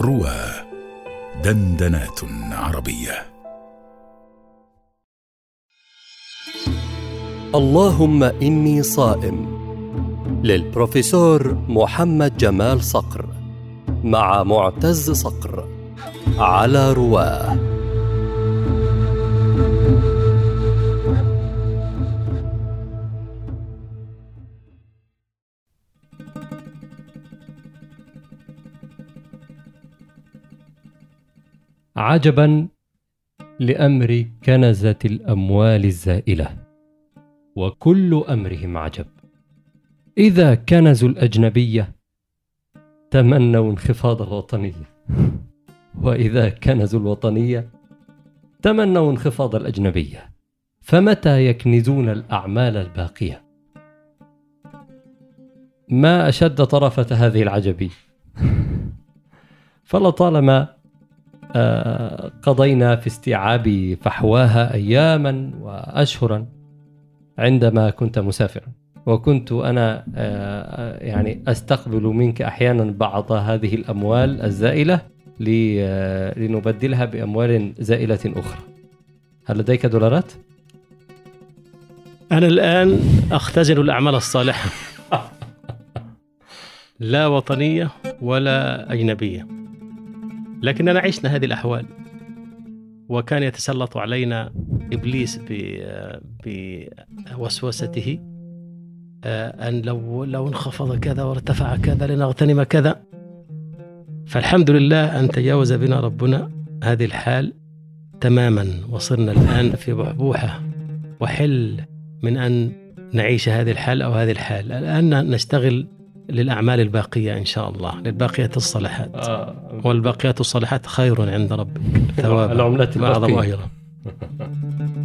روى دندنات عربية. اللهم إني صائم. للبروفيسور محمد جمال صقر مع معتز صقر على رواه. عجبا لأمر كنزة الأموال الزائلة وكل أمرهم عجب. إذا كنزوا الأجنبية تمنوا انخفاض الوطنية وإذا كنزوا الوطنية تمنوا انخفاض الأجنبية فمتى يكنزون الأعمال الباقية؟ ما أشد طرفة هذه العجب فلطالما قضينا في استيعاب فحواها أياما وأشهرا عندما كنت مسافرا. وكنت أنا آه، يعني أستقبل منك أحيانا بعض هذه الأموال الزائلة لنبدلها بأموال زائلة أخرى. هل لديك دولارات؟ أنا الآن أختزل الأعمال الصالحة. لا وطنية ولا أجنبية. لكننا عشنا هذه الأحوال. وكان يتسلط علينا إبليس بوسوسته آه، أن لو لو انخفض كذا وارتفع كذا لنغتنم كذا. فالحمد لله أن تجاوز بنا ربنا هذه الحال تماما. وصرنا الآن في بحبوحة وحل من أن نعيش هذه الحال أو هذه الحال. الآن نشتغل للأعمال الباقية إن شاء الله للباقيات الصالحات آه. والباقيات الصالحات خير عند ربك ثوابا العملات وأعظم الباقية.